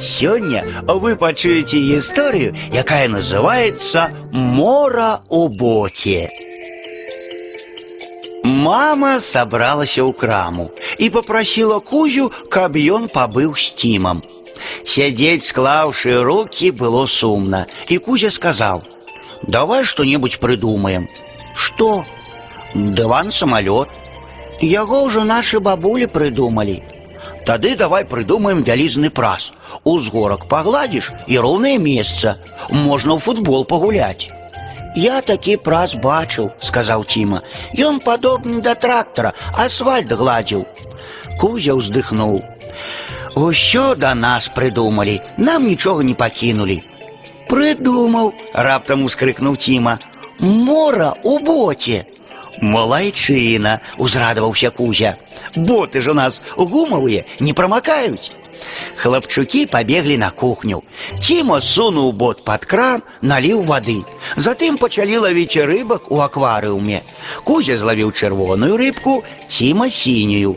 Сёння вы пачуеце гісторыю, якая называется «Мора у боце». Мама собралася ў краму і попросила Кузю, каб ён пабыў з Тімам. Сядзець, склаўшы руки, было сумна, і Кузя сказал, «Давай что-нибудь придумаем». «Что?» «Дыван-самолет». Яго ўжо нашы бабулі прыдумалі. Тады давай прыдумаем вялізны праз. Узгорак пагладзіш і роўнае месца. Можна ў футбол пагуляць. Я такі праз бачыў, сказаў Тіма. Ён падобны да трактара, асфальт гладзіў. Кузя ўздыхнуў. Усё да нас прыдумалі, нам нічога не пакінулі. Прыдумаў, раптам ускрыкнуў Тіма. Мора у боце. Малайчына, узрадаваўся Кузя. Боты ж у нас гумавыя, не прамакаюць. Хлапчукі пабеглі на кухню. Тіма сунуў бот пад кран, наліў вады. Затым пачалі лавіць рыбак у акварыуме. Кузя злавіў чырвоную рыбку, Тіма сінюю.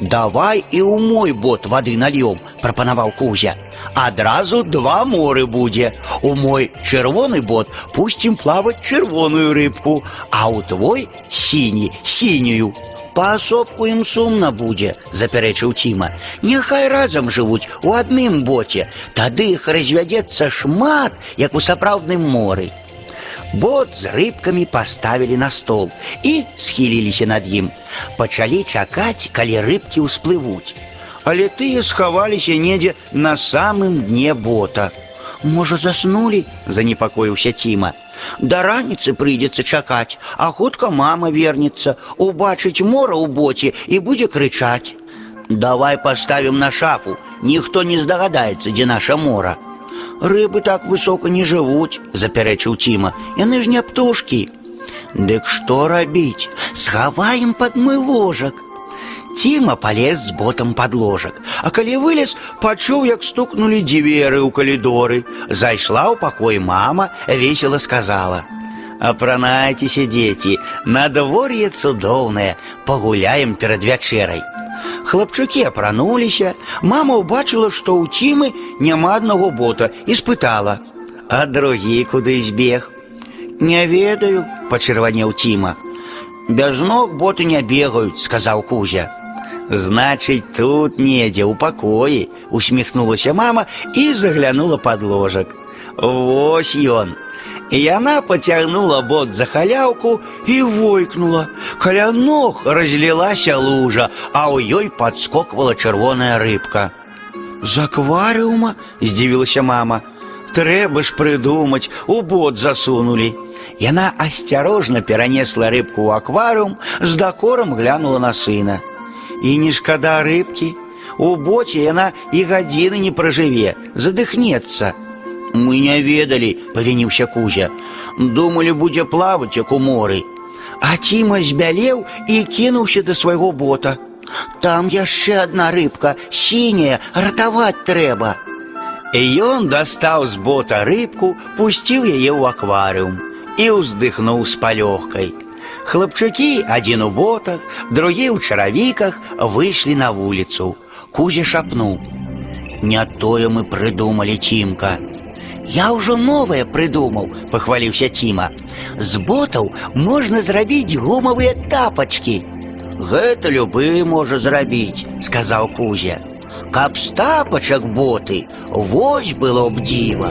Давай і ў мой бот вады нальём, прапанаваў Кузя. Адразу два моры будзе. У мой чырвоны бот пусцім плаваць чырвоную рыбку, а ў твой сіні сінюю. Паасобку ім сумна будзе, запярэчыў Тіма. Няхай разам жывуць у адным боце, тады іх развядзецца шмат, як у сапраўдным моры. Бот з рыбкамі паставілі на стол і схіліліся над ім. Пачалі чакаць, калі рыбкі ўсплывуць. Але тыя схаваліся недзе на самым дне бота. Можа, заснулі, занепакоіўся Тіма. Да раніцы прыйдзецца чакаць, а хутка мама вернецца, убачыць мора ў боце і будзе крычаць. Давай паставім на шафу, ніхто не здагадаецца, дзе наша мора. Рыбы так высока не жывуць, запярэчыў Тіма. Яны ж не птушкі. Дык што рабіць? Схаваем пад мой ложак. Тіма полез з ботам пад ложак, а калі вылез, пачуў, як стукнулі дзверы ў калідоры. Зайшла ў пакой мама, весела сказала: « Апранайцеся, дзеці, надвор'е цудоўнае, пагуляем перад вячэрай. Хлапчукі апрануліся, мама ўбачыла, што ў цімы няма аднаго бота і спытала: « А другі куды збег? Не ведаю, пачырванеў Тіма. Без ног боты не бегаюць, сказаў Кузя. Значыць, тут недзе ў пакоі, усміхнулася мама і заглянула пад ложак. Вось ён. І яна пацягнула бот за халяўку і войкнула. Каля ног разлілася лужа, а ў ёй падскоквала чырвоная рыбка. З акварыума здзівілася мама. Трэба ж прыдумаць, у бот засунулі. Яна асцярожна перанесла рыбку ў акварыум, з дакорам глянула на сына. І не шкада рыбкі. У боце яна і гадзіны не пражыве, задыхнецца. Мы не ведалі, павініўся Кузя. Думалі, будзе плаваць, як у моры. А Тіма збялеў і кінуўся да свайго бота. Там яшчэ адна рыбка, сіняя, ратаваць трэба. І ён дастаў з бота рыбку, пусціў яе ў акварыум і ўздыхнуў з палёгкай. Хлапчукі, адзін у ботах, другі ў чаравіках выйшлі на вуліцу. Кузя шапнуў: « Не тое мы прыдумалі цімка. Я ўжо новае прыдумаў, пахваліўся Тіма. З ботаў можна зрабіць гумавыя тапачкі. Гэта любы можа зрабіць, сказаў Кузя. Каб з тапачак боты, вось было б дзіва.